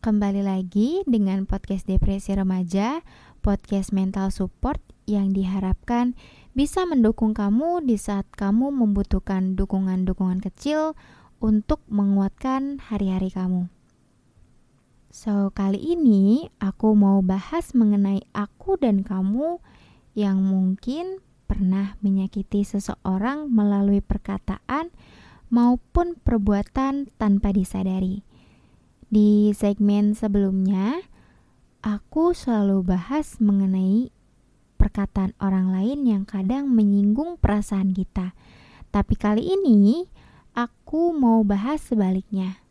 Kembali lagi dengan podcast Depresi Remaja, podcast mental support yang diharapkan bisa mendukung kamu di saat kamu membutuhkan dukungan-dukungan kecil untuk menguatkan hari-hari kamu. So, kali ini aku mau bahas mengenai aku dan kamu yang mungkin pernah menyakiti seseorang melalui perkataan maupun perbuatan tanpa disadari. Di segmen sebelumnya, aku selalu bahas mengenai perkataan orang lain yang kadang menyinggung perasaan kita. Tapi kali ini, aku mau bahas sebaliknya.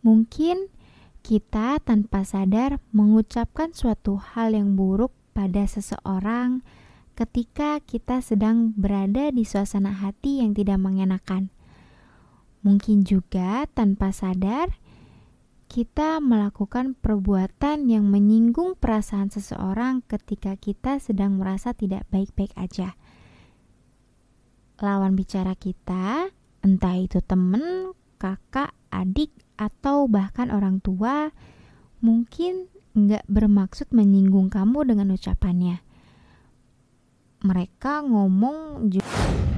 Mungkin kita tanpa sadar mengucapkan suatu hal yang buruk pada seseorang ketika kita sedang berada di suasana hati yang tidak mengenakan. Mungkin juga tanpa sadar kita melakukan perbuatan yang menyinggung perasaan seseorang ketika kita sedang merasa tidak baik-baik aja. Lawan bicara kita, entah itu temen, kakak, adik, atau bahkan orang tua, mungkin nggak bermaksud menyinggung kamu dengan ucapannya. Mereka ngomong juga.